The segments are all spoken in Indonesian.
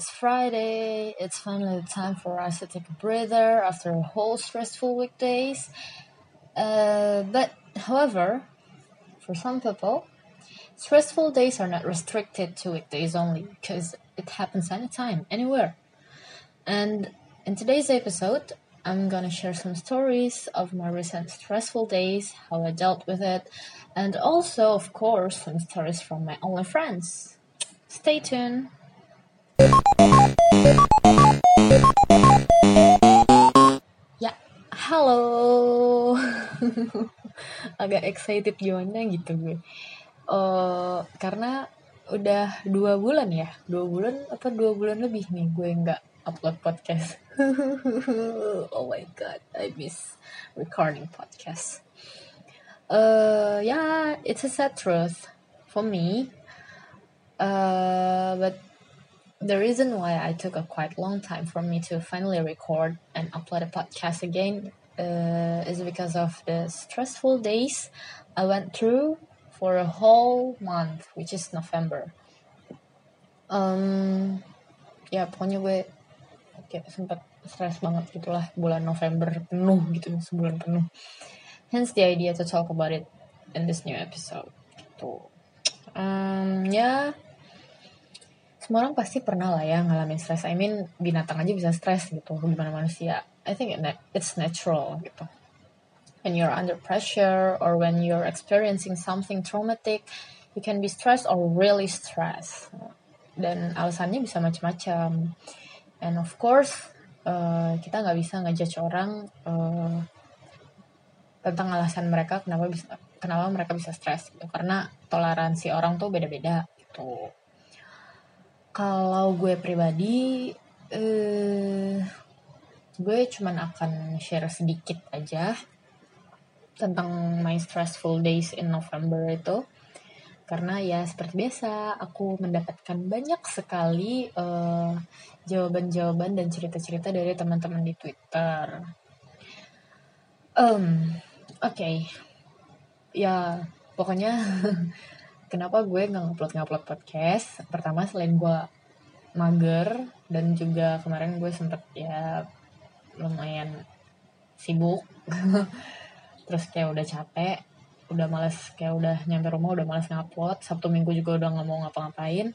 it's Friday. It's finally the time for us to take a breather after a whole stressful weekdays. Uh, but, however, for some people, stressful days are not restricted to weekdays only because it happens anytime, anywhere. And in today's episode, I'm gonna share some stories of my recent stressful days, how I dealt with it, and also, of course, some stories from my only friends. Stay tuned. Ya, halo. Agak excited gimana gitu gue. Uh, karena udah dua bulan ya, dua bulan apa dua bulan lebih nih gue nggak upload podcast. oh my god, I miss recording podcast. Uh, yeah, it's a sad truth for me. Uh, but the reason why I took a quite long time for me to finally record and upload a podcast again uh, is because of the stressful days I went through for a whole month, which is November. Um, ya pokoknya gue kayak sempat stres banget gitulah bulan November penuh gitu sebulan penuh. Hence the idea to talk about it in this new episode. Gitu. Um, ya semua orang pasti pernah lah ya ngalamin stres. I mean binatang aja bisa stres gitu, gimana manusia. I think it's natural gitu. When you're under pressure or when you're experiencing something traumatic, you can be stressed or really stressed. Dan alasannya bisa macam-macam. And of course, uh, kita nggak bisa ngejudge orang uh, tentang alasan mereka kenapa bisa kenapa mereka bisa stres gitu. Karena toleransi orang tuh beda-beda gitu. Kalau gue pribadi, eh, gue cuman akan share sedikit aja tentang my stressful days in November itu. Karena ya seperti biasa, aku mendapatkan banyak sekali jawaban jawaban-jawaban dan cerita-cerita dari teman-teman di Twitter. Um, oke, okay. ya pokoknya kenapa gue nggak ngupload ngupload podcast? Pertama selain gue mager dan juga kemarin gue sempet ya lumayan sibuk. Terus kayak udah capek udah males kayak udah nyampe rumah udah males ngupload. Sabtu minggu juga udah nggak mau ngapa-ngapain.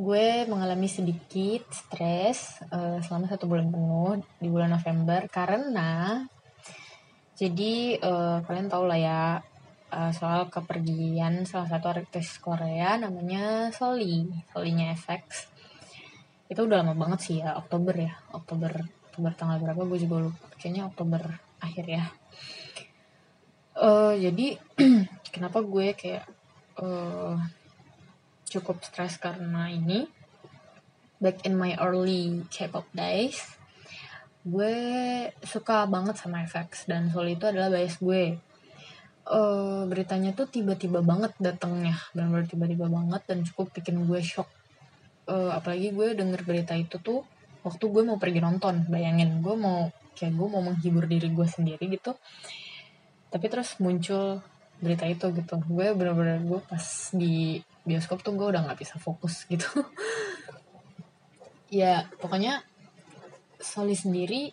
Gue mengalami sedikit stres uh, selama satu bulan penuh di bulan November karena jadi uh, kalian tau lah ya uh, soal kepergian salah satu artis Korea namanya Soli, Solinya FX. Itu udah lama banget sih ya, Oktober ya, Oktober Oktober tanggal berapa gue juga lupa, kayaknya Oktober akhir ya. Uh, jadi kenapa gue kayak uh, cukup stres karena ini back in my early K-pop days gue suka banget sama FX dan Soli itu adalah bias gue uh, beritanya tuh tiba-tiba banget datangnya. Benar-benar tiba-tiba banget dan cukup bikin gue shock. Uh, apalagi gue denger berita itu tuh waktu gue mau pergi nonton bayangin. Gue mau kayak gue mau menghibur diri gue sendiri gitu. Tapi terus muncul berita itu gitu. Gue bener-bener gue pas di bioskop tuh gue udah nggak bisa fokus gitu. Ya pokoknya Soli sendiri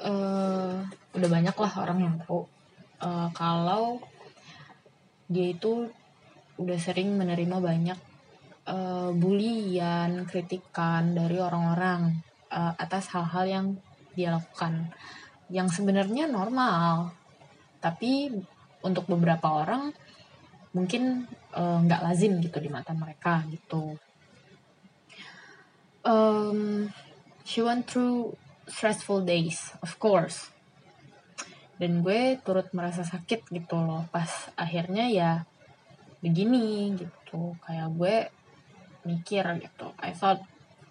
uh, udah banyak lah orang yang tahu uh, kalau dia itu udah sering menerima banyak uh, bulian, kritikan dari orang-orang uh, atas hal-hal yang dia lakukan, yang sebenarnya normal, tapi untuk beberapa orang mungkin nggak uh, lazim gitu di mata mereka gitu. Um, she went through stressful days, of course dan gue turut merasa sakit gitu loh pas akhirnya ya begini gitu. Kayak gue mikir gitu I thought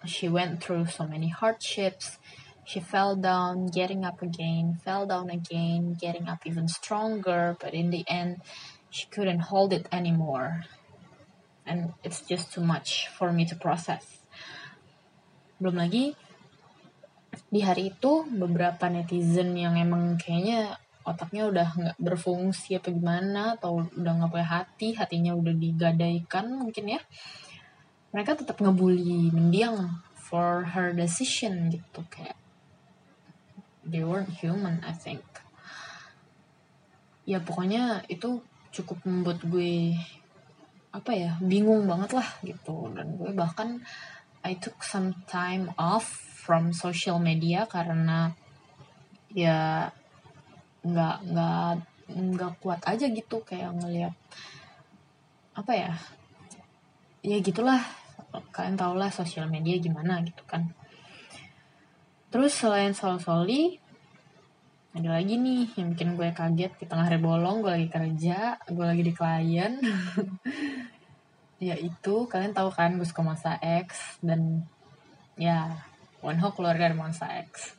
she went through so many hardships. She fell down getting up again fell down again getting up even stronger but in the end she couldn't hold it anymore. And it's just too much for me to process. Belum lagi di hari itu beberapa netizen yang emang kayaknya otaknya udah nggak berfungsi apa gimana atau udah nggak punya hati hatinya udah digadaikan mungkin ya mereka tetap ngebully mendiang for her decision gitu kayak they weren't human I think. Ya pokoknya itu cukup membuat gue apa ya bingung banget lah gitu. Dan gue bahkan I took some time off from social media karena ya nggak nggak nggak kuat aja gitu kayak ngeliat apa ya ya gitulah kalian tau lah sosial media gimana gitu kan. Terus selain Sol Soli ada lagi nih yang bikin gue kaget di tengah hari bolong gue lagi kerja gue lagi di klien. Ya itu kalian tahu kan gue suka Monsta X dan ya One Ho keluar dari Monsta X.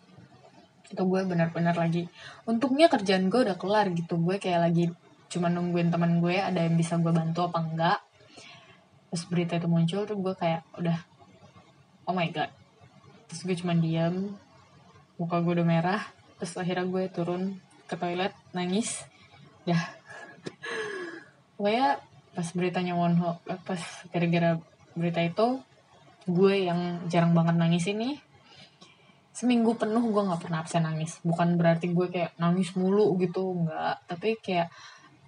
Itu gue benar-benar lagi untungnya kerjaan gue udah kelar gitu. Gue kayak lagi cuma nungguin teman gue ada yang bisa gue bantu apa enggak. Terus berita itu muncul tuh gue kayak udah oh my god. Terus gue cuma diam muka gue udah merah terus akhirnya gue turun ke toilet nangis. Dah. Pokoknya pas beritanya Wonho eh, pas gara-gara berita itu gue yang jarang banget nangis ini seminggu penuh gue nggak pernah absen nangis. Bukan berarti gue kayak nangis mulu gitu nggak. Tapi kayak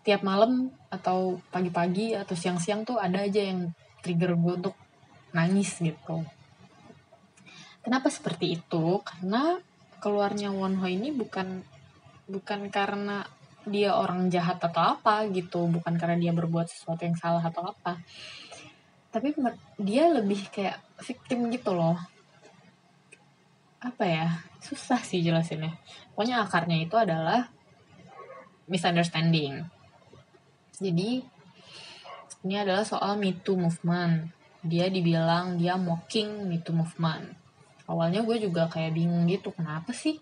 tiap malam atau pagi-pagi atau siang-siang tuh ada aja yang trigger gue untuk nangis gitu. Kenapa seperti itu? Karena keluarnya Wonho ini bukan bukan karena dia orang jahat atau apa gitu. Bukan karena dia berbuat sesuatu yang salah atau apa. Tapi dia lebih kayak victim gitu loh apa ya susah sih jelasinnya. Pokoknya akarnya itu adalah misunderstanding. Jadi ini adalah soal Me Too movement. Dia dibilang dia mocking Me Too movement. Awalnya gue juga kayak bingung gitu kenapa sih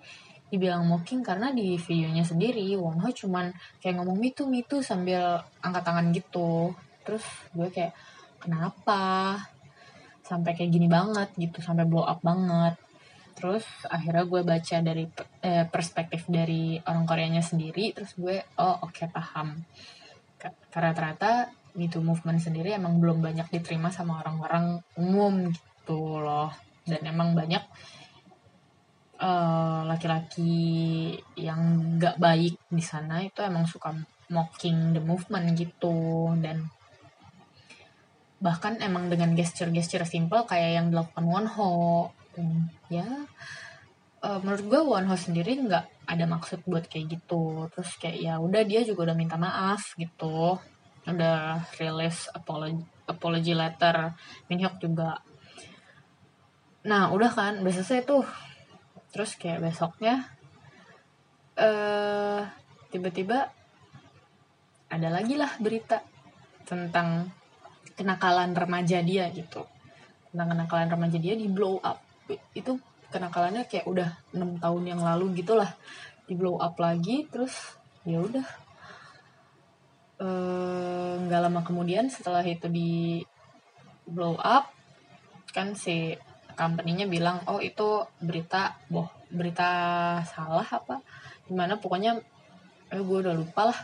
dibilang mocking? Karena di videonya sendiri Wonho cuman kayak ngomong Me Too Me Too sambil angkat tangan gitu. Terus gue kayak kenapa? Sampai kayak gini banget gitu sampai blow up banget terus akhirnya gue baca dari eh, perspektif dari orang Koreanya sendiri terus gue oh oke okay, paham karena ternyata MeToo movement sendiri emang belum banyak diterima sama orang-orang umum gitu loh. Dan emang banyak eh, laki-laki uh, yang gak baik di sana itu emang suka mocking the movement gitu. Dan bahkan emang dengan gesture-gesture simple kayak yang dilakukan Wonho ya uh, menurut gue House sendiri nggak ada maksud buat kayak gitu. Terus kayak ya udah dia juga udah minta maaf gitu. Udah rilis apology apology letter Minhyuk juga. Nah udah kan udah selesai tuh. Terus kayak besoknya uh, tiba-tiba ada lagi lah berita tentang kenakalan remaja dia gitu. Tentang kenakalan remaja dia di blow up. Itu kenakalannya kayak udah enam tahun yang lalu gitulah. Di blow up lagi terus ya udah. Eh, nggak lama kemudian setelah itu di blow up kan si company-nya bilang oh itu berita boh berita salah apa? Gimana? Pokoknya eh gue udah lupa lah.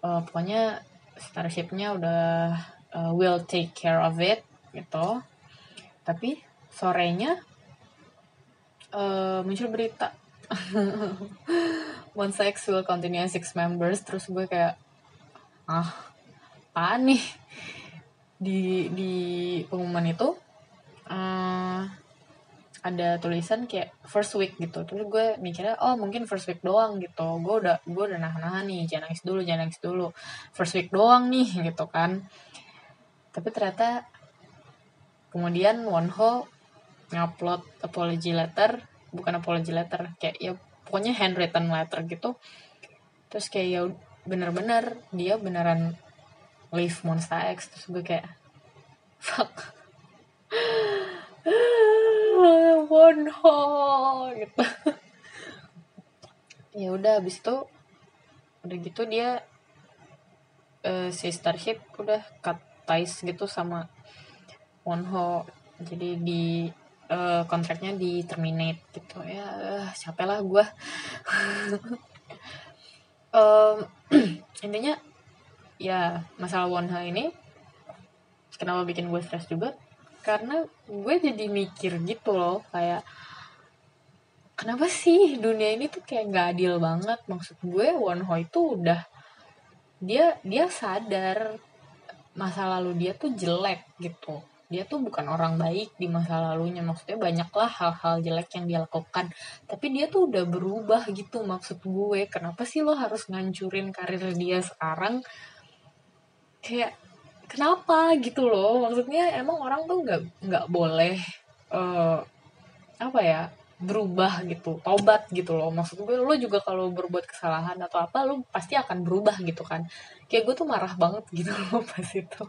E, pokoknya starshipnya udah uh, will take care of it gitu. Tapi sorenya uh, muncul berita. One Sex will continue six members terus gue kayak ah apa nih? Di di pengumuman itu uh, ada tulisan kayak first week gitu. Terus gue mikirnya oh mungkin first week doang gitu. Gue udah gue udah nahan-nahan nih jangan nangis dulu jangan nangis dulu. First week doang nih gitu kan. Tapi ternyata kemudian Wonho ngupload apology letter bukan apology letter kayak ya pokoknya handwritten letter gitu. Terus kayak ya bener-bener dia beneran leave Monster X terus gue kayak fuck. Hole gitu. Ya udah abis itu udah gitu dia uh, si Starship udah cut ties gitu sama Wonho jadi di uh, kontraknya di terminate gitu ya. Uh, capek lah gue um, intinya ya masalah one ini kenapa bikin gue stres juga? Karena gue jadi mikir gitu loh kayak kenapa sih dunia ini tuh kayak gak adil banget? Maksud gue Wonho itu udah dia dia sadar masa lalu dia tuh jelek gitu dia tuh bukan orang baik di masa lalunya. Maksudnya banyaklah hal-hal jelek yang dia lakukan. Tapi dia tuh udah berubah gitu maksud gue. Kenapa sih lo harus ngancurin karir dia sekarang? Kayak kenapa gitu loh? Maksudnya emang orang tuh nggak nggak boleh uh, apa ya berubah gitu. Tobat gitu loh. Maksud gue lo juga kalau berbuat kesalahan atau apa lo pasti akan berubah gitu kan. Kayak gue tuh marah banget gitu loh pas itu.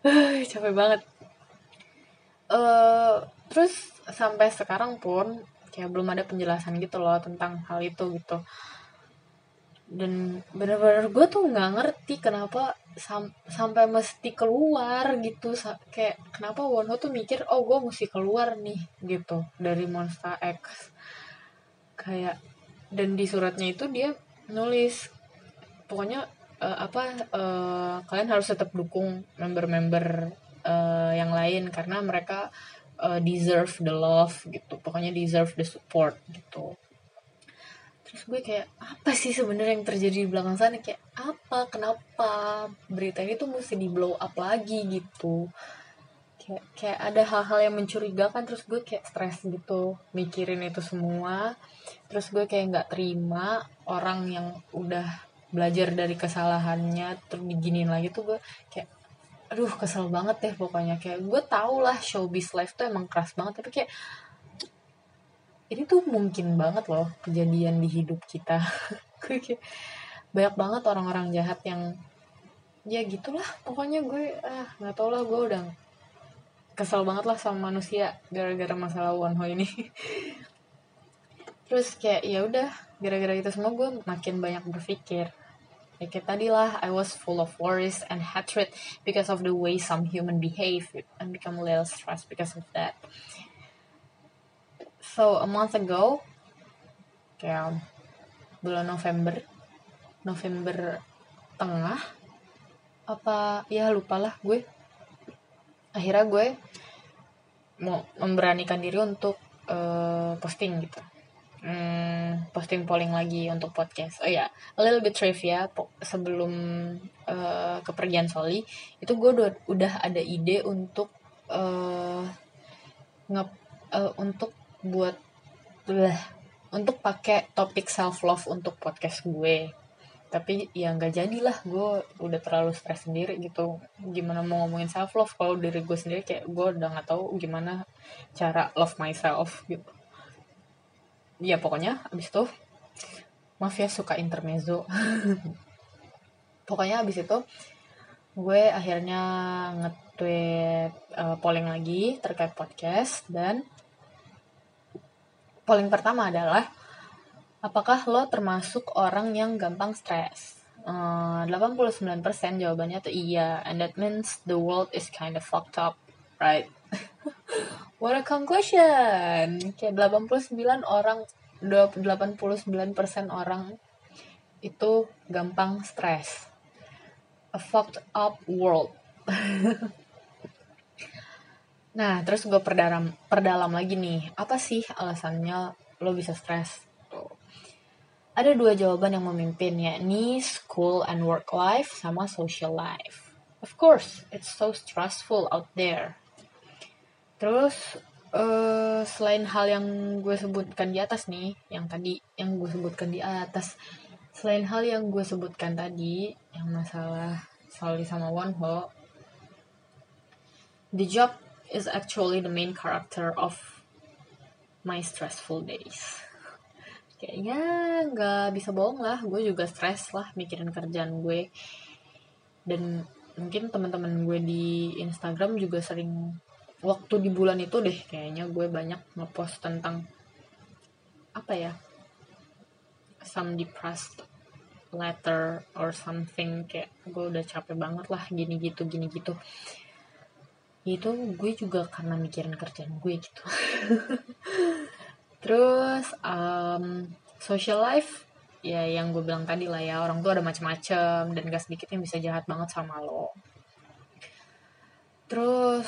Capek banget uh, terus sampai sekarang pun kayak belum ada penjelasan gitu loh tentang hal itu gitu. Dan bener-bener gue tuh nggak ngerti kenapa sam sampai mesti keluar gitu. Sa kayak kenapa Wonho tuh mikir oh gue mesti keluar nih gitu dari Monster X. Kayak dan di suratnya itu dia nulis pokoknya uh, apa uh, kalian harus tetap dukung member-member uh, yang lain karena mereka uh, deserve the love gitu. Pokoknya deserve the support gitu. Terus gue kayak apa sih sebenarnya yang terjadi di belakang sana? Kayak apa? Kenapa berita ini tuh mesti di blow up lagi gitu? Kayak kayak ada hal-hal yang mencurigakan terus gue kayak stres gitu mikirin itu semua. Terus gue kayak nggak terima orang yang udah belajar dari kesalahannya terus diginin lagi tuh gue kayak aduh kesel banget deh pokoknya. Kayak gue tau lah showbiz life tuh emang keras banget tapi kayak ini tuh mungkin banget loh kejadian di hidup kita. Kayak banyak banget orang-orang jahat yang ya gitulah pokoknya gue ah nggak tau lah gue udah kesel banget lah sama manusia gara-gara masalah Wonho ini. Terus kayak ya udah gara-gara itu semua gue makin banyak berpikir Ya kayak tadi lah, I was full of worries and hatred because of the way some human behave and become a little stressed because of that. So a month ago, kayak bulan November, November tengah, apa ya lupa lah gue. Akhirnya gue mau memberanikan diri untuk uh, posting gitu hmm, posting polling lagi untuk podcast. Oh ya, yeah. a little bit trivia sebelum uh, kepergian Soli itu gue udah, udah ada ide untuk uh, nge uh, untuk buat lah untuk pakai topik self love untuk podcast gue tapi ya nggak jadilah gue udah terlalu stres sendiri gitu gimana mau ngomongin self love kalau diri gue sendiri kayak gue udah nggak tahu gimana cara love myself gitu ya pokoknya abis itu maaf ya suka intermezzo. Pokoknya abis itu gue akhirnya nge-tweet uh, polling lagi terkait podcast dan polling pertama adalah apakah lo termasuk orang yang gampang stres? Uh, 89% jawabannya tuh iya and that means the world is kind of fucked up right What a conclusion. Kayak 89 orang 89% orang itu gampang stres. A fucked up world. nah, terus gue perdalam perdalam lagi nih, apa sih alasannya lo bisa stres? Ada dua jawaban yang memimpin, yakni school and work life sama social life. Of course, it's so stressful out there. Terus uh, selain hal yang gue sebutkan di atas nih, yang tadi yang gue sebutkan di atas, selain hal yang gue sebutkan tadi, yang masalah Sally sama Wonho, the job is actually the main character of my stressful days. Kayaknya nggak bisa bohong lah, gue juga stres lah mikirin kerjaan gue. Dan mungkin teman-teman gue di Instagram juga sering waktu di bulan itu deh kayaknya gue banyak ngepost tentang apa ya some depressed letter or something kayak gue udah capek banget lah gini gitu gini gitu. Itu gue juga karena mikirin kerjaan gue gitu. Terus um, social life ya yang gue bilang tadi lah ya orang tuh ada macam-macam dan gak sedikit yang bisa jahat banget sama lo. Terus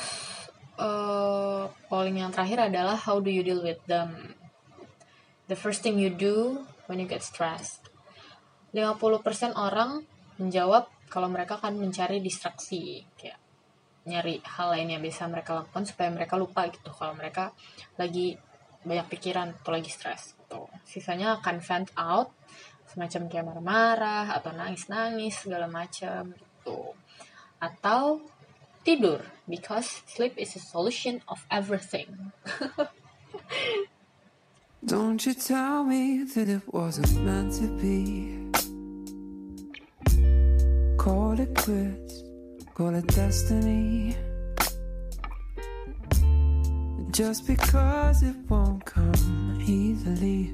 uh, polling yang terakhir adalah how do you deal with them the first thing you do when you get stressed 50% orang menjawab kalau mereka akan mencari distraksi kayak nyari hal lain yang bisa mereka lakukan supaya mereka lupa gitu kalau mereka lagi banyak pikiran atau lagi stres gitu. Sisanya akan vent out semacam kayak marah-marah atau nangis-nangis segala macam gitu. Atau tidur because sleep is a solution of everything. Don't you tell me that it wasn't meant to be. Call it quits, call it destiny. Just because it won't come easily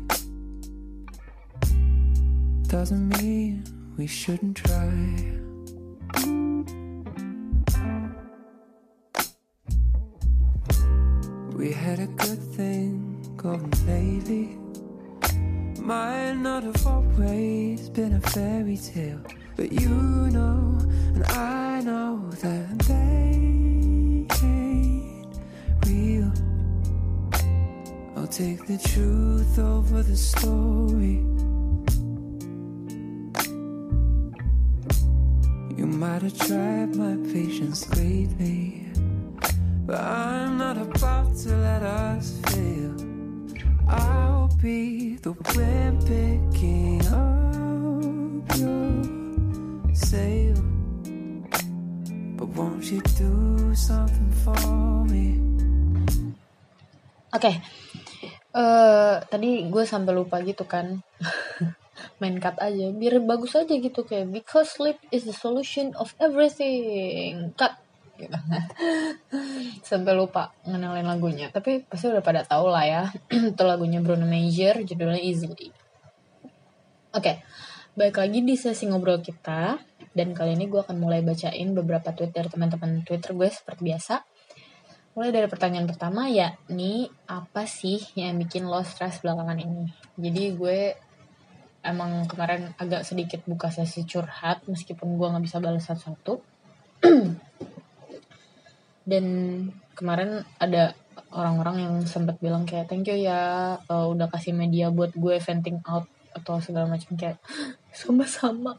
doesn't mean we shouldn't try. Thing going lately. Might not have always been a fairy tale. But you know, and I know that they ain't real. I'll take the truth over the story. You might have tried my patience lately, but I'm not about to let us fail. I'll be the wind picking up your sail. But won't you do something for me? Oke, okay. uh, eh, tadi gue sampai lupa gitu kan main cut aja biar bagus aja gitu kayak because sleep is the solution of everything cut sampai lupa ngenalin lagunya tapi pasti udah pada tahu lah ya itu lagunya Bruno Major judulnya Easily oke okay. baik lagi di sesi ngobrol kita dan kali ini gue akan mulai bacain beberapa tweet dari teman-teman Twitter gue seperti biasa. Mulai dari pertanyaan pertama, yakni apa sih yang bikin lo stres belakangan ini? Jadi gue emang kemarin agak sedikit buka sesi curhat meskipun gue nggak bisa balas satu-satu. dan kemarin ada orang-orang yang sempat bilang kayak thank you ya uh, udah kasih media buat gue venting out atau segala macam kayak sama-sama.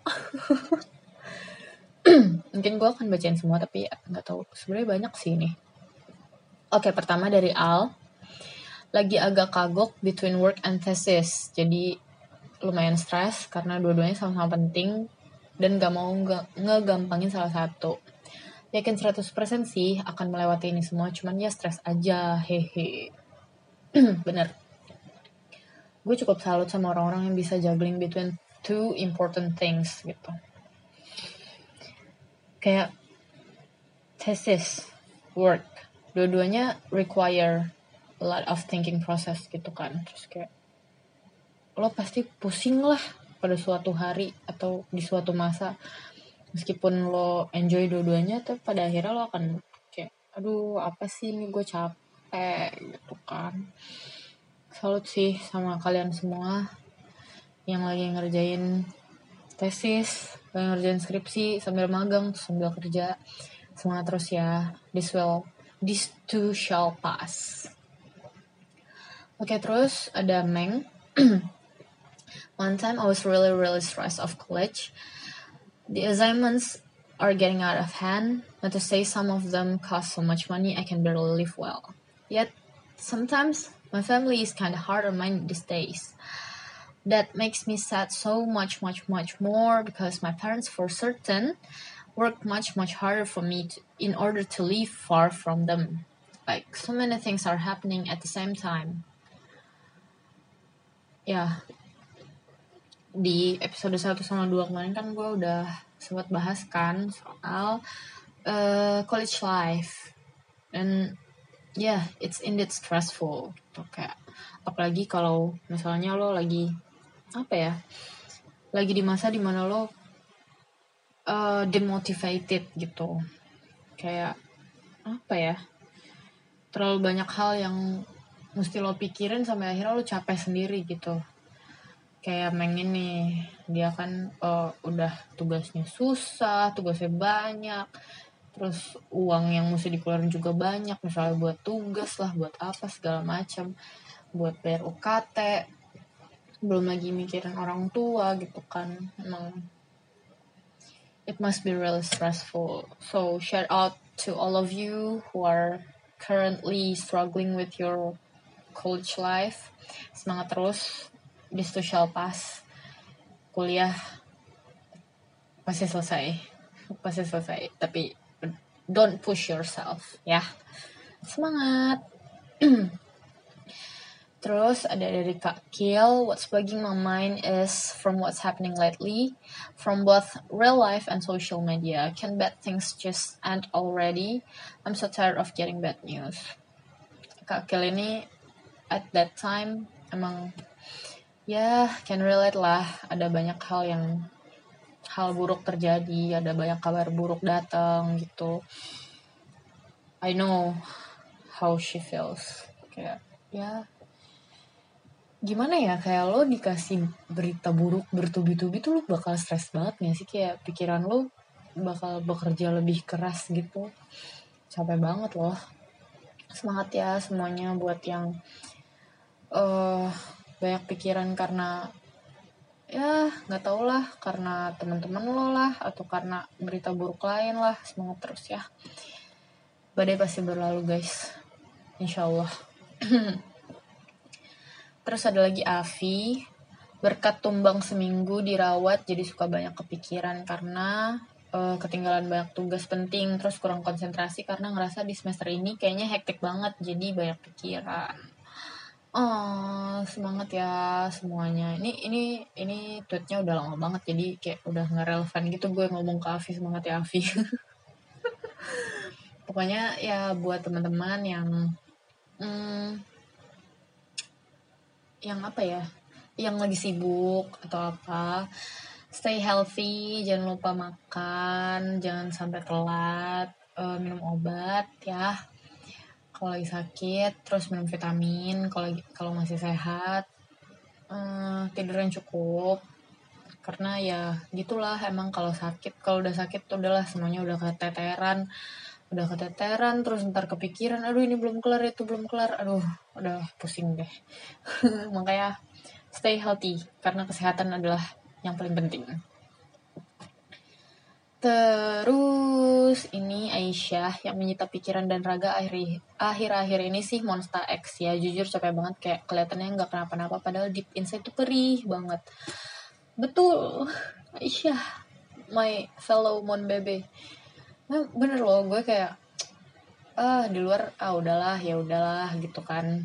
Mungkin gue akan bacain semua tapi nggak tahu. Sebenarnya banyak sih ini. Oke pertama dari Al. Lagi agak kagok between work and thesis. Jadi lumayan stres karena dua-duanya sama-sama penting dan gak mau ngegampangin salah satu yakin 100% sih akan melewati ini semua cuman ya stres aja hehe. Bener. Gue cukup salut sama orang-orang yang bisa juggling between two important things gitu. Kayak thesis work. Dua-duanya require a lot of thinking process gitu kan. Terus kayak lo pasti pusing lah pada suatu hari atau di suatu masa meskipun lo enjoy dua-duanya tuh pada akhirnya lo akan kayak aduh apa sih ini? Gue capek gitu kan. Salut sih sama kalian semua yang lagi ngerjain tesis yang ngerjain skripsi sambil magang sambil kerja. Semangat terus ya. This will this too shall pass. Oke okay, terus ada Meng. One time I was really really stressed of college the assignments are getting out of hand not to say some of them cost so much money I can barely live well. Yet sometimes my family is kind of hard on me these days. That makes me sad so much much much more because my parents for certain work much much harder for me to, in order to live far from them. Like so many things are happening at the same time. Ya di episode 1 sama 2 kemarin kan gue udah sempat bahas kan soal uh, college life. Dan ya yeah, it's indeed stressful gitu kayak apalagi kalau misalnya lo lagi apa ya lagi di masa di mana lo uh, demotivated gitu. Kayak apa ya terlalu banyak hal yang mesti lo pikirin sampai akhirnya lo capek sendiri gitu kayak Meng ini dia kan uh, udah tugasnya susah tugasnya banyak terus uang yang mesti dikeluarin juga banyak misalnya buat tugas lah buat apa segala macam buat bayar UKT belum lagi mikirin orang tua gitu kan emang it must be really stressful. So shout out to all of you who are currently struggling with your college life. Semangat terus too shall pass kuliah pasti selesai pasti selesai tapi don't push yourself ya semangat Terus ada dari Kak Kiel, what's bugging my mind is from what's happening lately, from both real life and social media. Can bad things just end already? I'm so tired of getting bad news. Kak Kiel ini at that time emang ya can relate lah. Ada banyak hal yang hal buruk terjadi, ada banyak kabar buruk datang gitu. I know how she feels. Kayak ya gimana ya kayak lo dikasih berita buruk bertubi-tubi tuh lo bakal stres banget gak sih kayak pikiran lo bakal bekerja lebih keras gitu capek banget loh semangat ya semuanya buat yang uh, banyak pikiran karena ya nggak tau lah karena teman-teman lo lah atau karena berita buruk lain lah semangat terus ya. Badai pasti berlalu guys. Insyaallah Terus ada lagi Avi, berkat tumbang seminggu dirawat jadi suka banyak kepikiran karena uh, ketinggalan banyak tugas penting terus kurang konsentrasi karena ngerasa di semester ini kayaknya hektik banget jadi banyak pikiran. Oh, semangat ya semuanya. Ini ini ini tweetnya udah lama banget jadi kayak udah nggak relevan gitu gue ngomong ke Avi semangat ya Avi. Pokoknya ya buat teman-teman yang hmm, yang apa ya yang lagi sibuk atau apa stay healthy jangan lupa makan jangan sampai telat uh, minum obat ya kalau lagi sakit terus minum vitamin kalau kalau masih sehat uh, tidur yang cukup. Karena ya gitulah emang kalau sakit kalau udah sakit tuh udahlah semuanya udah keteteran udah keteteran terus ntar kepikiran aduh ini belum kelar itu belum kelar. Aduh udah pusing deh. Makanya stay healthy karena kesehatan adalah yang paling penting Terus ini Aisyah yang menyita pikiran dan raga akhir-akhir ini sih Monster X ya. Jujur capek banget kayak kelihatannya nggak kenapa-napa padahal deep inside tuh perih banget. Betul Aisyah my fellow Mon Bebe. Nah, bener loh gue kayak ah di luar ah udahlah ya udahlah gitu kan.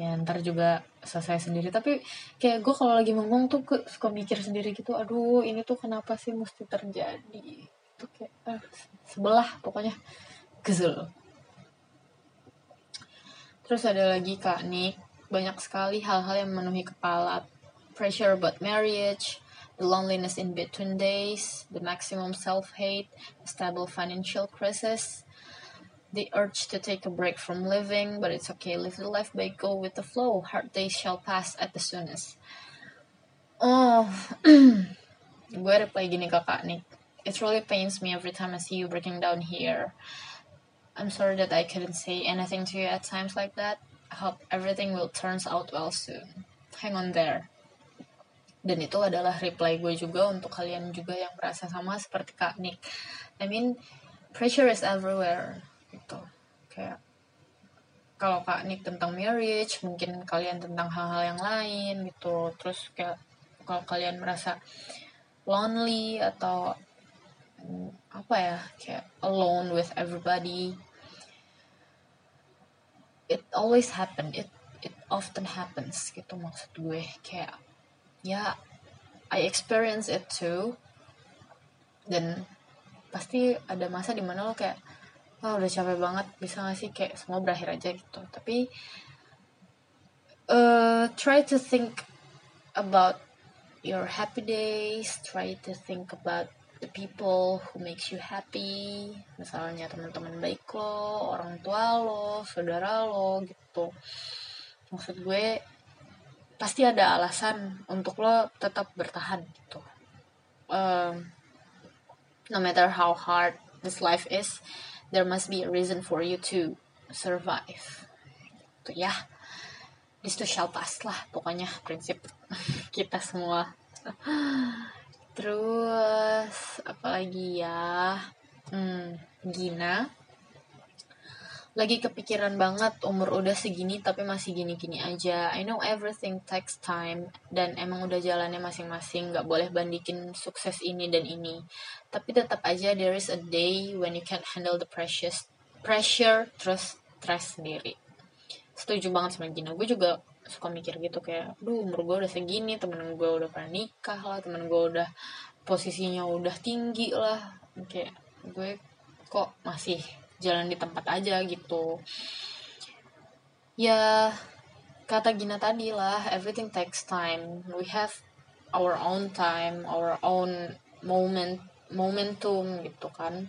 Ya ntar juga selesai sendiri. Tapi kayak gue kalau lagi ngomong tuh gue suka mikir sendiri gitu aduh ini tuh kenapa sih mesti terjadi? Itu kayak ah, sebelah pokoknya. Kesel. Terus ada lagi kak Nick. Banyak sekali hal-hal yang memenuhi kepala. Pressure about marriage the loneliness in between days, the maximum self hate, stable financial crisis, the urge to take a break from living, but it's okay, live the life by go with the flow. Hard days shall pass at the soonest. Oh, gue reply gini ke Kak Nick. It really pains me every time I see you breaking down here. I'm sorry that I couldn't say anything to you at times like that. I hope everything will turn out well soon. Hang on there dan itu adalah reply gue juga untuk kalian juga yang merasa sama seperti Kak Nick I mean pressure is everywhere gitu. Kayak kalau Kak Nick tentang marriage mungkin kalian tentang hal-hal yang lain gitu. Terus kayak kalau kalian merasa lonely atau mm, apa ya kayak alone with everybody it always happen. It it often happens gitu maksud gue. Kayak ya I experience it too. Dan pasti ada masa di mana lo kayak oh udah capek banget. Bisa gak sih kayak semua berakhir aja gitu. Tapi uh, try to think about your happy days. Try to think about the people who makes you happy. Misalnya teman-teman baik lo orang tua lo saudara lo gitu. Maksud gue pasti ada alasan untuk lo tetap bertahan gitu. Um, no matter how hard this life is there must be a reason for you to survive. Tuh ya. This too shall pass lah pokoknya prinsip kita semua. Terus apalagi ya? Hmm, Gina lagi kepikiran banget umur udah segini tapi masih gini-gini aja. I know everything takes time dan emang udah jalannya masing-masing nggak boleh bandingin sukses ini dan ini. Tapi tetap aja there is a day when you can't handle the precious pressure terus stress sendiri. Setuju banget sama Gina. Gue juga suka mikir gitu kayak duh umur gue udah segini temen gue udah pernah nikah lah temen gue udah posisinya udah tinggi lah. Kayak gue kok masih jalan di tempat aja gitu. Ya kata Gina tadi lah everything takes time. We have our own time our own moment momentum gitu kan.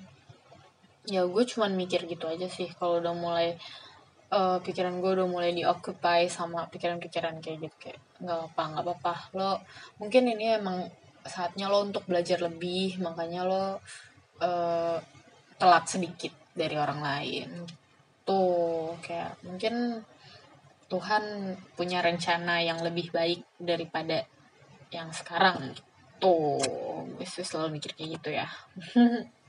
Ya gue cuman mikir gitu aja sih kalau udah mulai uh, pikiran gue udah mulai dioccupy sama pikiran-pikiran kayak gitu kayak nggak apa nggak apa-apa. Lo mungkin ini emang saatnya lo untuk belajar lebih makanya lo uh, telat sedikit dari orang lain. Tuh kayak mungkin Tuhan punya rencana yang lebih baik daripada yang sekarang. Tuh gue selalu mikir kayak gitu ya.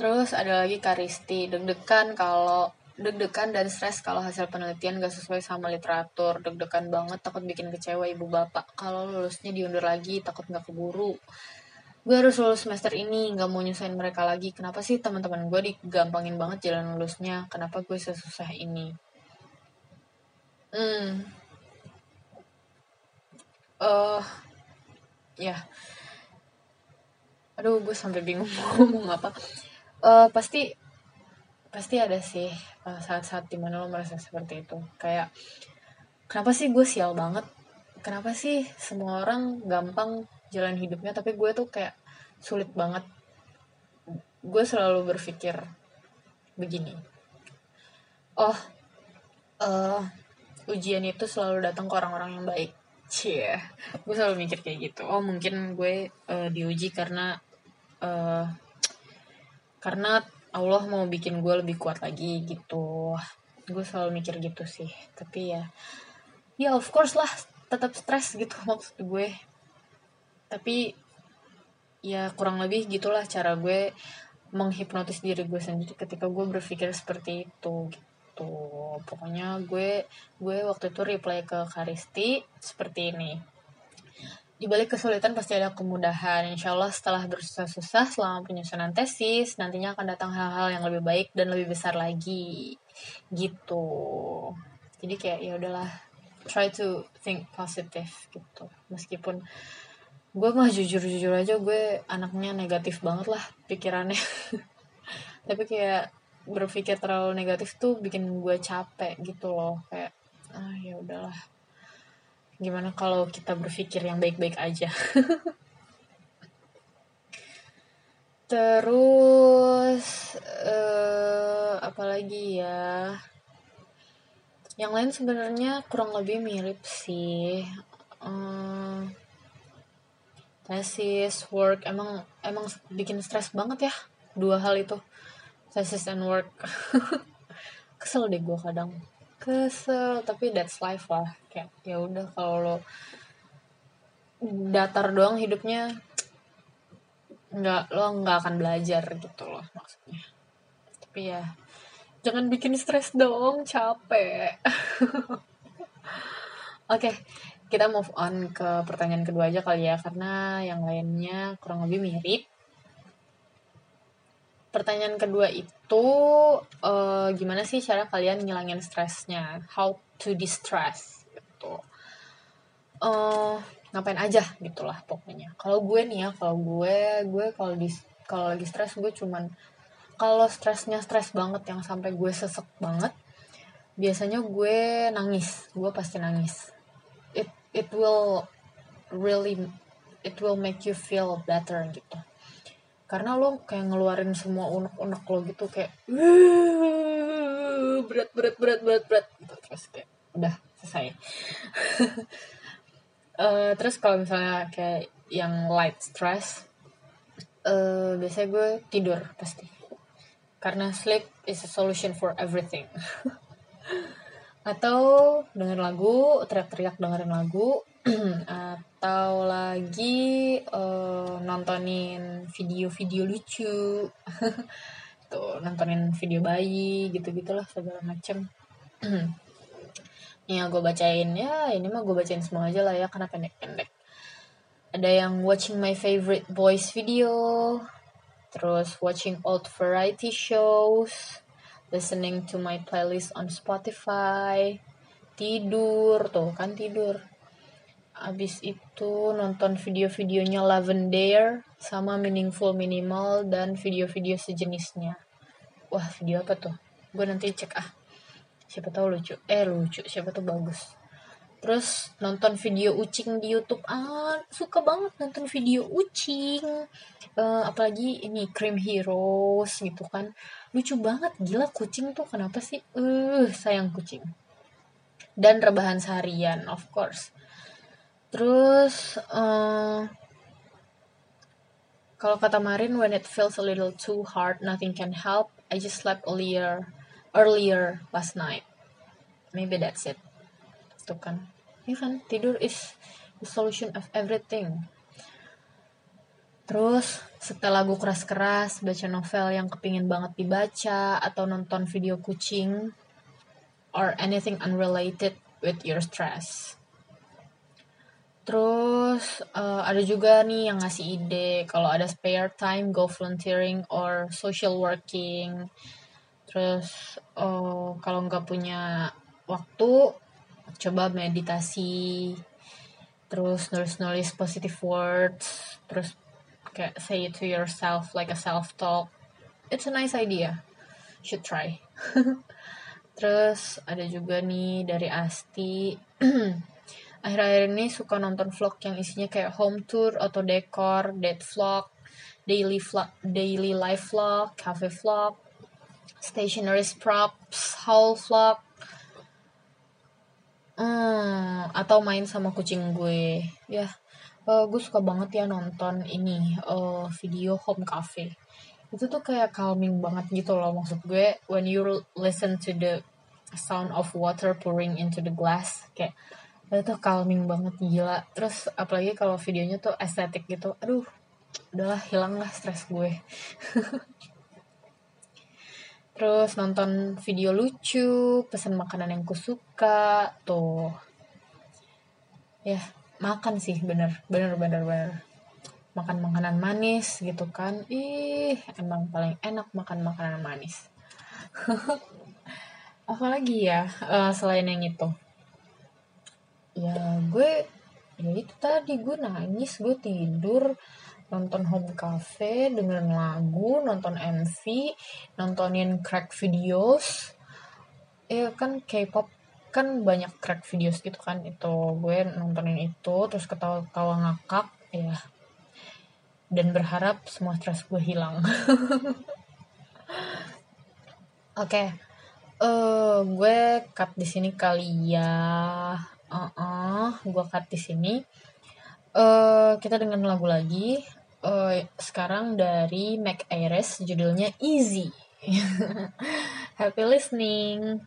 Terus ada lagi Karisti deg-degan kalau deg-degan dan stres kalau hasil penelitian gak sesuai sama literatur. Deg-degan banget takut bikin kecewa ibu bapak. Kalau lulusnya diundur lagi takut nggak keburu gue harus lulus semester ini nggak mau nyusahin mereka lagi. Kenapa sih teman-teman gue digampangin banget jalan lulusnya? Kenapa gue sesusah ini? Hmm. Uh, ya. Aduh gue sampai bingung mau ngomong apa. Uh, pasti pasti ada sih uh, saat-saat di mana lo merasa seperti itu. Kayak kenapa sih gue sial banget? Kenapa sih semua orang gampang jalan hidupnya tapi gue tuh kayak sulit banget. Gue selalu berpikir begini. Oh uh, ujian itu selalu datang ke orang-orang yang baik. Cie gue selalu mikir kayak gitu. Oh mungkin gue uh, diuji karena uh, karena Allah mau bikin gue lebih kuat lagi gitu. Gue selalu mikir gitu sih. Tapi ya ya of course lah tetap stres gitu maksud gue tapi ya kurang lebih gitulah cara gue menghipnotis diri gue sendiri ketika gue berpikir seperti itu gitu pokoknya gue gue waktu itu reply ke Karisti seperti ini di balik kesulitan pasti ada kemudahan. Insya Allah setelah bersusah-susah selama penyusunan tesis, nantinya akan datang hal-hal yang lebih baik dan lebih besar lagi. Gitu. Jadi kayak ya udahlah, try to think positive gitu. Meskipun gue mah jujur-jujur aja gue anaknya negatif banget lah pikirannya. Tapi kayak berpikir terlalu negatif tuh bikin gue capek gitu loh. Kayak ah ya udahlah. Gimana kalau kita berpikir yang baik-baik aja? Terus uh, apalagi ya? Yang lain sebenarnya kurang lebih mirip sih. Uh, tesis work emang emang bikin stres banget ya dua hal itu. Tesis and work. Kesel deh gue kadang. Kesel tapi that's life lah. Kayak ya udah kalau lo datar doang hidupnya nggak lo nggak akan belajar gitu loh maksudnya. Tapi ya jangan bikin stres dong capek. Oke okay, kita move on ke pertanyaan kedua aja kali ya karena yang lainnya kurang lebih mirip. Pertanyaan kedua itu uh, gimana sih cara kalian ngilangin stresnya? How to distress gitu. Uh, ngapain aja gitulah pokoknya. Kalau gue nih ya kalau gue gue kalau di kalau lagi stres gue cuman kalau stresnya stres banget yang sampai gue sesek banget biasanya gue nangis. Gue pasti nangis it will really it will make you feel better gitu. Karena lo kayak ngeluarin semua unek-unek lo gitu kayak berat berat berat berat berat. Gitu. terus kayak udah selesai. Uh, terus kalau misalnya kayak yang light stress uh, biasanya gue tidur pasti. Karena sleep is a solution for everything atau denger lagu teriak-teriak dengerin lagu atau lagi uh, nontonin video-video lucu. Tuh nontonin video bayi gitu gitulah segala macem. Yang gue bacain ya ini mah gue bacain semua aja lah ya karena pendek-pendek. Ada yang watching my favorite boys video terus watching old variety shows listening to my playlist on Spotify. Tidur tuh kan tidur. Abis itu nonton video-videonya Lavender sama Meaningful Minimal dan video-video sejenisnya. Wah video apa tuh? Gue nanti cek ah. Siapa tahu lucu. Eh lucu. Siapa tuh bagus. Terus nonton video ucing di YouTube. Ah suka banget nonton video ucing. Uh, apalagi ini Cream Heroes gitu kan lucu banget gila kucing tuh kenapa sih uh sayang kucing dan rebahan seharian of course terus uh, kalau kata Marin when it feels a little too hard nothing can help I just slept earlier earlier last night. Maybe that's it. Itu kan. Ya kan, tidur is the solution of everything. Terus setelah lagu keras-keras, baca novel yang kepingin banget dibaca, atau nonton video kucing, or anything unrelated with your stress. Terus uh, ada juga nih yang ngasih ide kalau ada spare time go volunteering or social working terus oh, kalau nggak punya waktu coba meditasi terus nulis-nulis positive words terus kayak say it to yourself like a self talk it's a nice idea. Should try. Terus ada juga nih dari Asti. Akhir-akhir ini suka nonton vlog yang isinya kayak home tour atau dekor date vlog daily vlog daily life vlog cafe vlog stationery props, haul vlog, hmm, atau main sama kucing gue. Ya, uh, gue suka banget ya nonton ini uh, video home cafe. Itu tuh kayak calming banget gitu loh maksud gue. When you listen to the sound of water pouring into the glass, kayak itu calming banget gila. Terus apalagi kalau videonya tuh estetik gitu, aduh, udahlah hilang lah stres gue. terus nonton video lucu pesan makanan yang kusuka tuh ya makan sih bener bener bener bener. Makan makanan manis gitu kan. Ih emang paling enak makan makanan manis. Apalagi ya uh, selain yang itu? Ya gue ya itu tadi gue nangis gue tidur nonton home cafe dengerin lagu nonton MV nontonin crack videos. Ya kan K-pop kan banyak crack videos gitu kan itu gue nontonin itu terus ketawa-ketawa ngakak ya dan berharap semua stres gue hilang oke okay. uh, eh, gue cut di sini kali ya uh -uh, gue cut di sini uh, kita dengan lagu lagi uh, sekarang dari Mac Ayres judulnya Easy. Happy listening.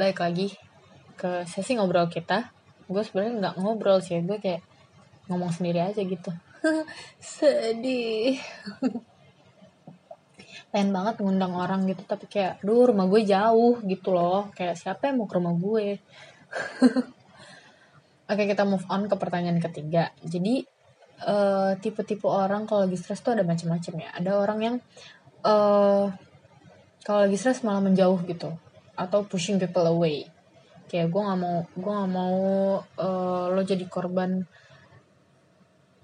Balik lagi ke sesi ngobrol kita. Gue sebenarnya nggak ngobrol sih, gue kayak ngomong sendiri aja gitu. Sedih. Pengen banget ngundang orang gitu, tapi kayak, duh rumah gue jauh gitu loh. Kayak siapa yang mau ke rumah gue? Oke, kita move on ke pertanyaan ketiga. Jadi, eh, tipe-tipe orang kalau lagi stres tuh ada macam-macam ya. Ada orang yang eh kalau lagi stres malah menjauh gitu atau pushing people away. Kayak gue nggak mau gue nggak mau eh, lo jadi korban.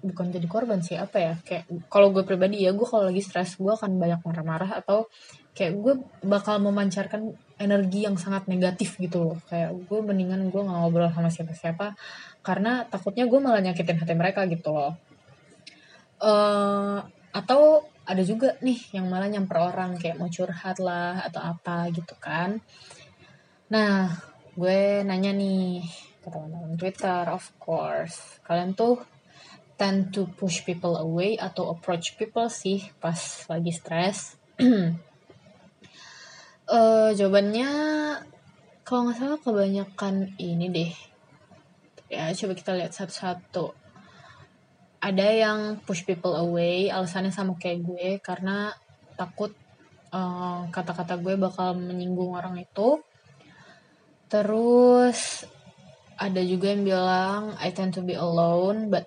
Bukan jadi korban sih apa ya? Kayak kalau gue pribadi ya gue kalau lagi stres gue akan banyak marah-marah atau kayak gue bakal memancarkan energi yang sangat negatif gitu loh. Kayak gue mendingan gue nggak ngobrol sama siapa-siapa karena takutnya gue malah nyakitin hati mereka gitu loh. Eh atau ada juga nih yang malah nyamper orang kayak mau curhat lah atau apa gitu kan. Nah, gue nanya nih ke teman-teman Twitter, of course. Kalian tuh tend to push people away atau approach people sih pas lagi stres? Eh jawabannya kalau nggak salah kebanyakan ini deh. Ya, coba kita lihat satu-satu ada yang push people away alasannya sama kayak gue karena takut eh, kata-kata gue bakal menyinggung orang itu. Terus ada juga yang bilang I tend to be alone but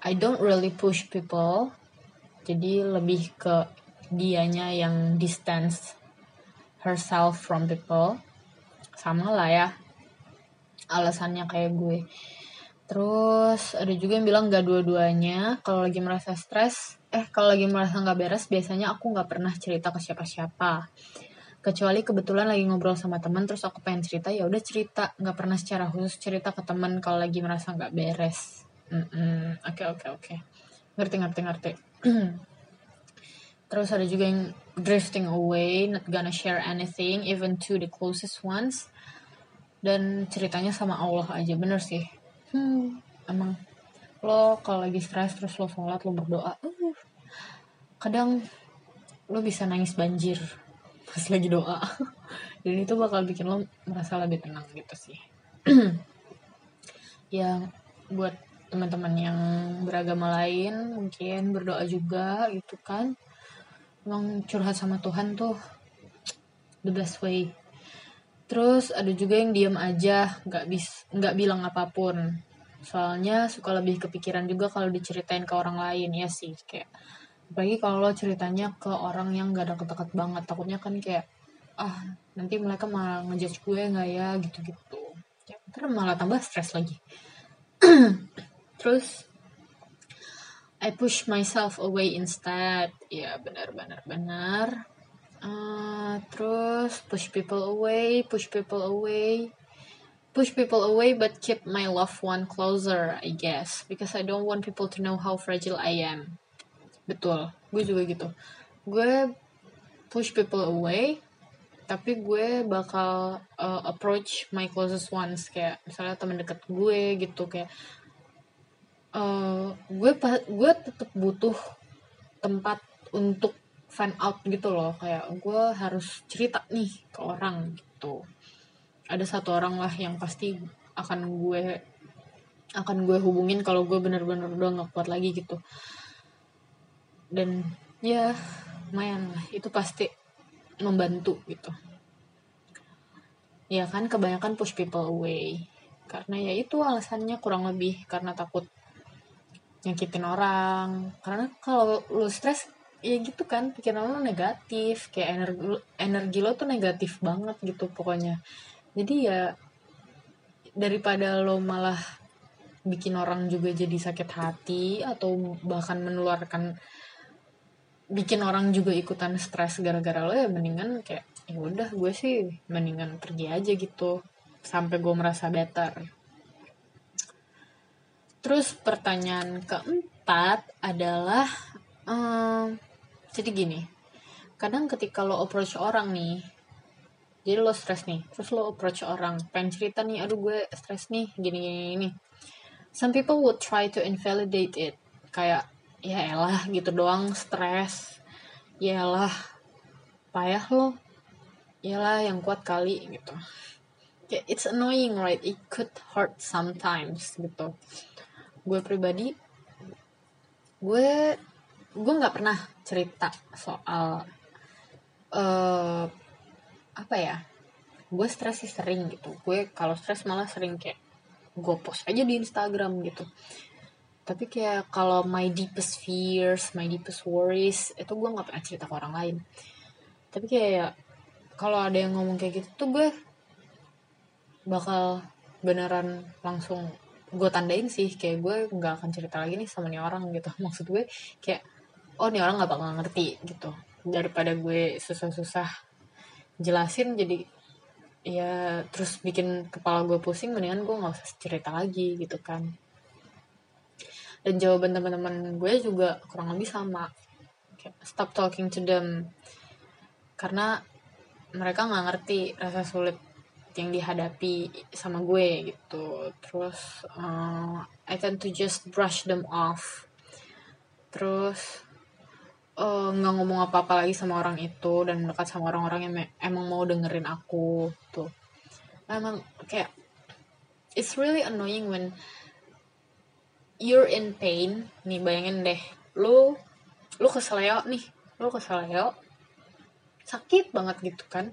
I don't really push people. Jadi lebih ke dianya yang distance herself from people. Sama lah ya alasannya kayak gue Terus ada juga yang bilang gak dua-duanya. Kalau lagi merasa stres, eh kalau lagi merasa nggak beres, biasanya aku nggak pernah cerita ke siapa-siapa. Kecuali kebetulan lagi ngobrol sama teman, terus aku pengen cerita, ya udah cerita. Nggak pernah secara khusus cerita ke teman kalau lagi merasa nggak beres. Oke oke oke. Ngerti ngerti ngerti. Terus ada juga yang drifting away, not gonna share anything, even to the closest ones. Dan ceritanya sama Allah aja, bener sih hmm, emang. Lo kalau lagi stres terus lo sholat lo berdoa uh, kadang lo bisa nangis banjir pas lagi doa. Dan itu bakal bikin lo merasa lebih tenang gitu sih. Ya buat teman-teman yang beragama lain mungkin berdoa juga gitu kan. Emang curhat sama Tuhan tuh the best way Terus ada juga yang diem aja, nggak bis, nggak bilang apa pun. Soalnya suka lebih kepikiran juga kalau diceritain ke orang lain ya sih, kayak apalagi kalau ceritanya ke orang yang gak deket-deket banget, takutnya kan kayak ah nanti mereka malah ngejudge gue nggak ya gitu-gitu. Ya, ntar malah tambah stres lagi. Terus I push myself away instead. Ya benar-benar benar. Uh, terus push people away, push people away, push people away, but keep my loved one closer, I guess, because I don't want people to know how fragile I am. Betul, gue juga gitu. Gue push people away, tapi gue bakal uh, approach my closest ones kayak misalnya teman dekat gue gitu kayak uh, gue gue tetap butuh tempat untuk fan out gitu loh. Kayak gue harus cerita nih ke orang gitu. Ada satu orang lah yang pasti akan gue akan gue hubungin kalau gue bener-bener udah nggak kuat lagi gitu. Dan ya lumayan lah. Itu pasti membantu gitu. Ya kan kebanyakan push people away. Karena ya itu alasannya kurang lebih karena takut nyakitin orang. Karena kalau lu stres ya gitu kan pikiran lo negatif kayak energi energi lo tuh negatif banget gitu pokoknya. Jadi ya daripada lo malah bikin orang juga jadi sakit hati atau bahkan menularkan bikin orang juga ikutan stres gara-gara lo ya mendingan kayak ya udah gue sih mendingan pergi aja gitu sampai gue merasa better. Terus pertanyaan keempat adalah em, jadi gini kadang ketika lo approach orang nih jadi lo stres nih terus lo approach orang pengen cerita nih aduh gue stres nih gini gini gini. Some people would try to invalidate it kayak ya elah gitu doang stres ya elah payah lo. Yalah yang kuat kali gitu. Kayak it's annoying right? It could hurt sometimes gitu. Gue pribadi gue gue nggak pernah cerita soal eh apa ya gue stres sih sering gitu. Gue kalau stres malah sering kayak gue post aja di Instagram gitu. Tapi kayak kalau my deepest fears my deepest worries itu gue nggak pernah cerita ke orang lain. Tapi kayak kalau ada yang ngomong kayak gitu tuh gue bakal beneran langsung gue tandain sih kayak gue nggak akan cerita lagi nih sama nih orang gitu. Maksud gue kayak oh nih orang nggak bakal ngerti gitu. Daripada gue susah-susah jelasin jadi ya terus bikin kepala gue pusing mendingan gue nggak usah cerita lagi gitu kan. Dan jawaban teman-teman gue juga kurang lebih sama. Stop talking to them. Karena mereka nggak ngerti rasa sulit yang dihadapi sama gue gitu. Terus uh, I tend to just brush them off. Terus uh, nggak ngomong apa-apa lagi sama orang itu dan mendekat sama orang-orang yang emang mau dengerin aku tuh emang kayak it's really annoying when you're in pain. Nih bayangin deh lu lu keseleo nih lu keseleo sakit banget gitu kan.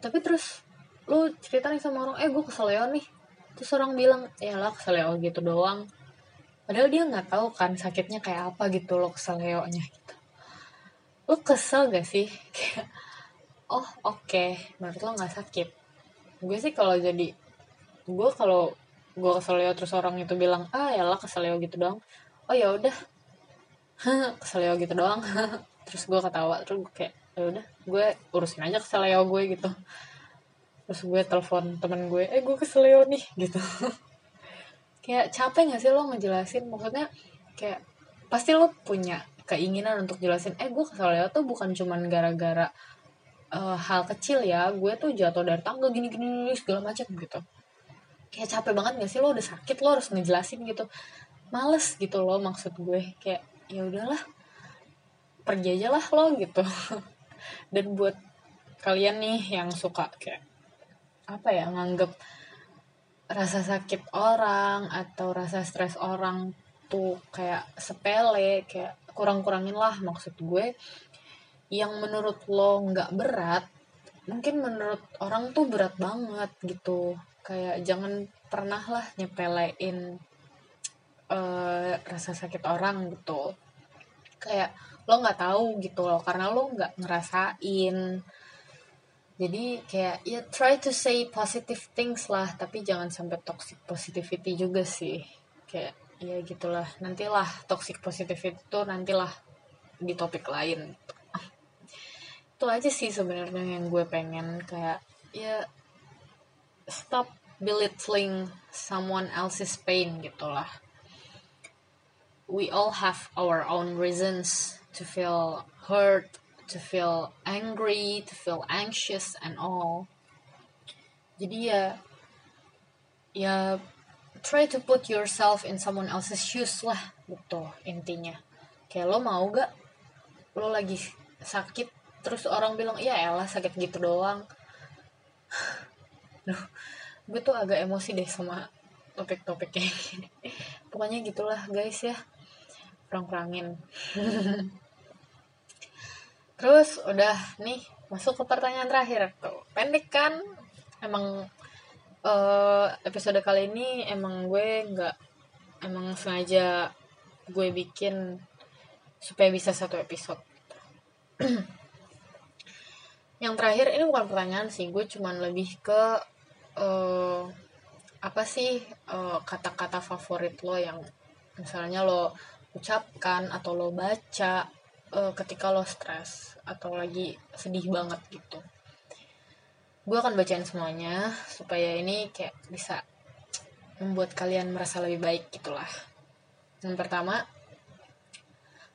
Tapi terus lu cerita nih sama orang eh gue keseleo nih. Terus orang bilang ya lah keseleo gitu doang. Padahal dia nggak tahu kan sakitnya kayak apa gitu lo keseleonya lu kesel gak sih? Kayak oh oke menurut lo nggak sakit. Gue sih kalau jadi gue kalau gue keseleo terus orang itu bilang ah ya lah keseleo gitu doang. Oh ya udah. Keseleo gitu doang. Terus gue ketawa terus gue kayak ya udah gue urusin aja keseleo gue gitu. Terus gue telepon temen gue eh gue keseleo nih gitu. Kayak capek gak sih lo ngejelasin? Maksudnya kayak pasti lo punya keinginan untuk jelasin eh gue keseleo tuh bukan cuman gara-gara eh, hal kecil ya gue tuh jatuh dari tangga gini gini segala macam gitu. Kayak capek banget gak sih lo? Udah sakit lo harus ngejelasin gitu. Males gitu loh maksud gue. Kayak ya udahlah pergi aja lah lo gitu. Dan buat kalian nih yang suka kayak apa ya nganggep rasa sakit orang atau rasa stres orang tuh kayak sepele kayak kurang-kurangin lah maksud gue. Yang menurut lo nggak berat mungkin menurut orang tuh berat banget gitu. Kayak jangan pernah lah nyepelein eh, rasa sakit orang gitu. Kayak lo nggak tahu gitu loh karena lo nggak ngerasain. Jadi kayak ya try to say positive things lah tapi jangan sampai toxic positivity juga sih. Kayak ya gitulah. Nantilah toxic positivity itu nantilah di topik lain. Itu aja sih sebenarnya yang gue pengen. Kayak ya stop belittling someone else's pain gitulah. We all have our own reasons to feel hurt to feel angry to feel anxious and all. Jadi ya ya try to put yourself in someone else's shoes lah gitu intinya. Kayak lo mau gak? Lo lagi sakit terus orang bilang iya elah sakit gitu doang. Duh, gue tuh agak emosi deh sama topik-topik kayak gini pokoknya gitulah guys ya. Kurang-kurangin. Terus udah nih masuk ke pertanyaan terakhir. Tuh pendek kan? Emang eh, episode kali ini emang gue nggak emang sengaja gue bikin supaya bisa satu episode. Yang terakhir ini bukan pertanyaan sih gue cuman lebih ke eh, apa sih eh, kata-kata favorit lo yang misalnya lo ucapkan atau lo baca eh, ketika lo stres atau lagi sedih banget gitu gue akan bacain semuanya supaya ini kayak bisa membuat kalian merasa lebih baik gitulah yang pertama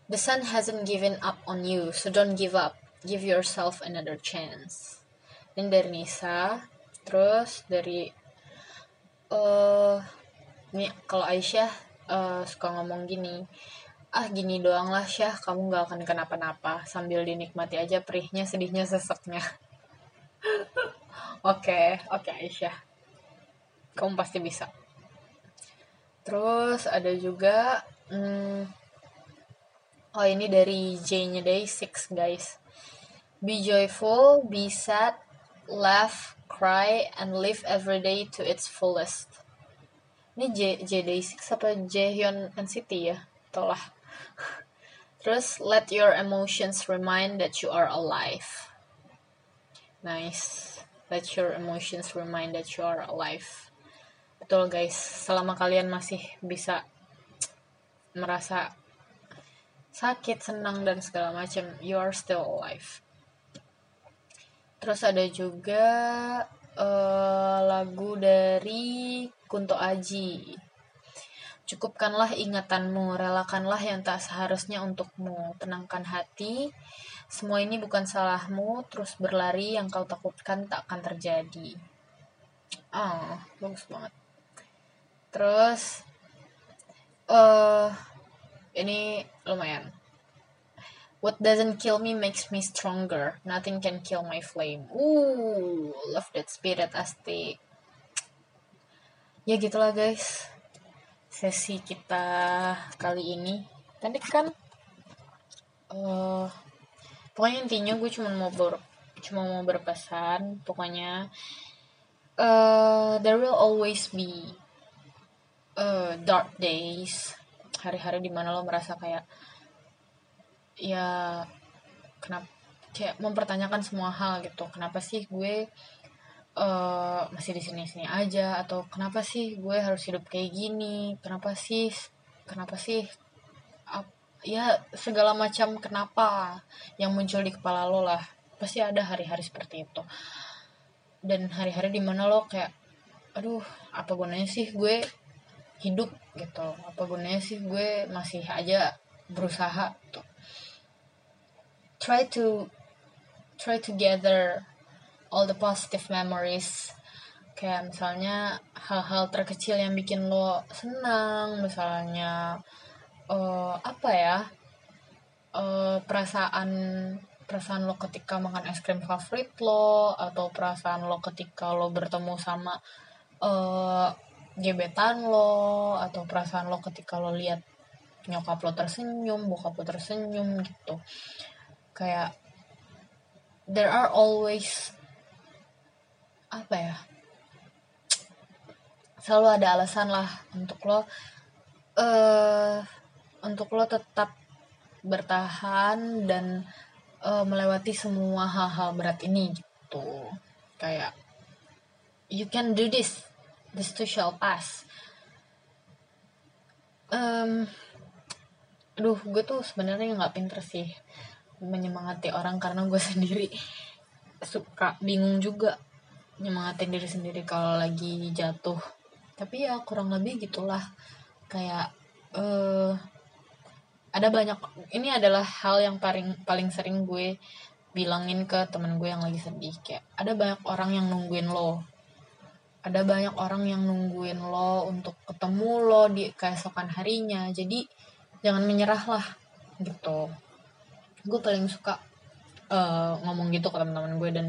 The sun hasn't given up on you, so don't give up. Give yourself another chance. Ini dari Nisa. Terus dari ini kalau Aisyah eh, suka ngomong gini, ah gini doang lah Syah, kamu gak akan kenapa-napa sambil dinikmati aja perihnya, sedihnya, seseknya. Oke, oke Aisyah. Kamu pasti bisa. Terus ada juga hmm, Oh ini dari J-nya Day 6 guys. Be joyful, be sad, laugh, cry, and live every day to its fullest. Ini J, J Day 6 apa Jaehyun NCT ya? Tolah. Terus let your emotions remind that you are alive. Nice. Let your emotions remind that you are alive. Betul guys, selama kalian masih bisa merasa sakit, senang dan segala macam, you are still alive. Terus ada juga eh, lagu dari Kunto Aji. Cukupkanlah ingatanmu, relakanlah yang tak seharusnya untukmu. Tenangkan hati, semua ini bukan salahmu, terus berlari yang kau takutkan tak akan terjadi. Ah, bagus banget. Terus eh ini lumayan. What doesn't kill me makes me stronger. Nothing can kill my flame. Ooh, love that spirit astik. Ya gitulah guys. Sesi kita kali ini. Tadi kan eh pokoknya intinya gue cuma mau ber cuma mau berpesan pokoknya eh there will always be eh, dark days. Hari-hari di mana lo merasa kayak ya kenapa kayak mempertanyakan semua hal gitu. Kenapa sih gue eh, masih di sini sini aja? Atau kenapa sih gue harus hidup kayak gini? Kenapa sih kenapa sih Ap- ya segala macam kenapa yang muncul di kepala lo lah. Pasti ada hari-hari seperti itu. Dan hari-hari di mana lo kayak aduh apa gunanya sih gue hidup? Gitu. Apa gunanya sih gue masih aja berusaha? Gitu. Try to try to gather all the positive memories. Kayak misalnya hal-hal terkecil yang bikin lo senang misalnya eh, apa ya eh, perasaan perasaan lo ketika makan es krim favorit lo atau perasaan lo ketika lo bertemu sama eh, gebetan lo atau perasaan lo ketika lo lihat nyokap lo tersenyum bokap lo tersenyum gitu. Kayak there are always apa ya selalu ada alasan lah untuk lo eh untuk lo tetap bertahan dan eh, melewati semua hal-hal berat ini gitu. Kayak you can do this. This too shall pass. Em, aduh gue tuh sebenarnya nggak pinter sih menyemangati orang karena gue sendiri suka bingung juga nyemangatin diri sendiri kalau lagi jatuh. Tapi ya kurang lebih gitulah. Kayak eh ada banyak ini adalah hal yang paling paling sering gue bilangin ke temen gue yang lagi sedih kayak ada banyak orang yang nungguin lo. Ada banyak orang yang nungguin lo untuk ketemu lo di keesokan harinya jadi jangan menyerah lah gitu. Gue paling suka eh, ngomong gitu ke teman-teman gue dan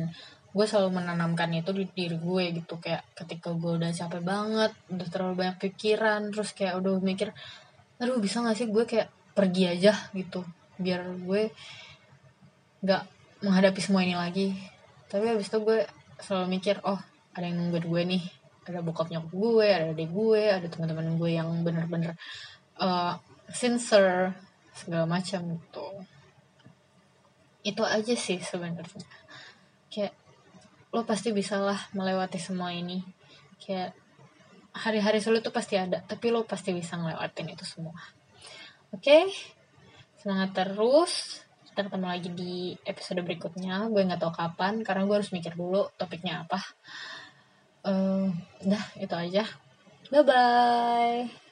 gue selalu menanamkan itu di diri gue gitu. Kayak ketika gue udah capek banget udah terlalu banyak pikiran terus kayak udah mikir aduh bisa gak sih? Gue kayak pergi aja gitu. Biar gue nggak menghadapi semua ini lagi. Tapi habis itu gue selalu mikir oh ada yang nungguin gue nih. Ada bokap nyokap gue ada adik gue ada teman-teman gue yang bener-bener eh, sincere segala macam gitu. Itu aja sih sebenarnya. Kayak lo pasti bisa lah melewati semua ini. Kayak hari-hari sulit tuh pasti ada tapi lo pasti bisa ngelewatin itu semua oke. Semangat terus. Kita ketemu lagi di episode berikutnya. Gue nggak tahu kapan karena gue harus mikir dulu topiknya apa. Eh, udah itu aja. Bye bye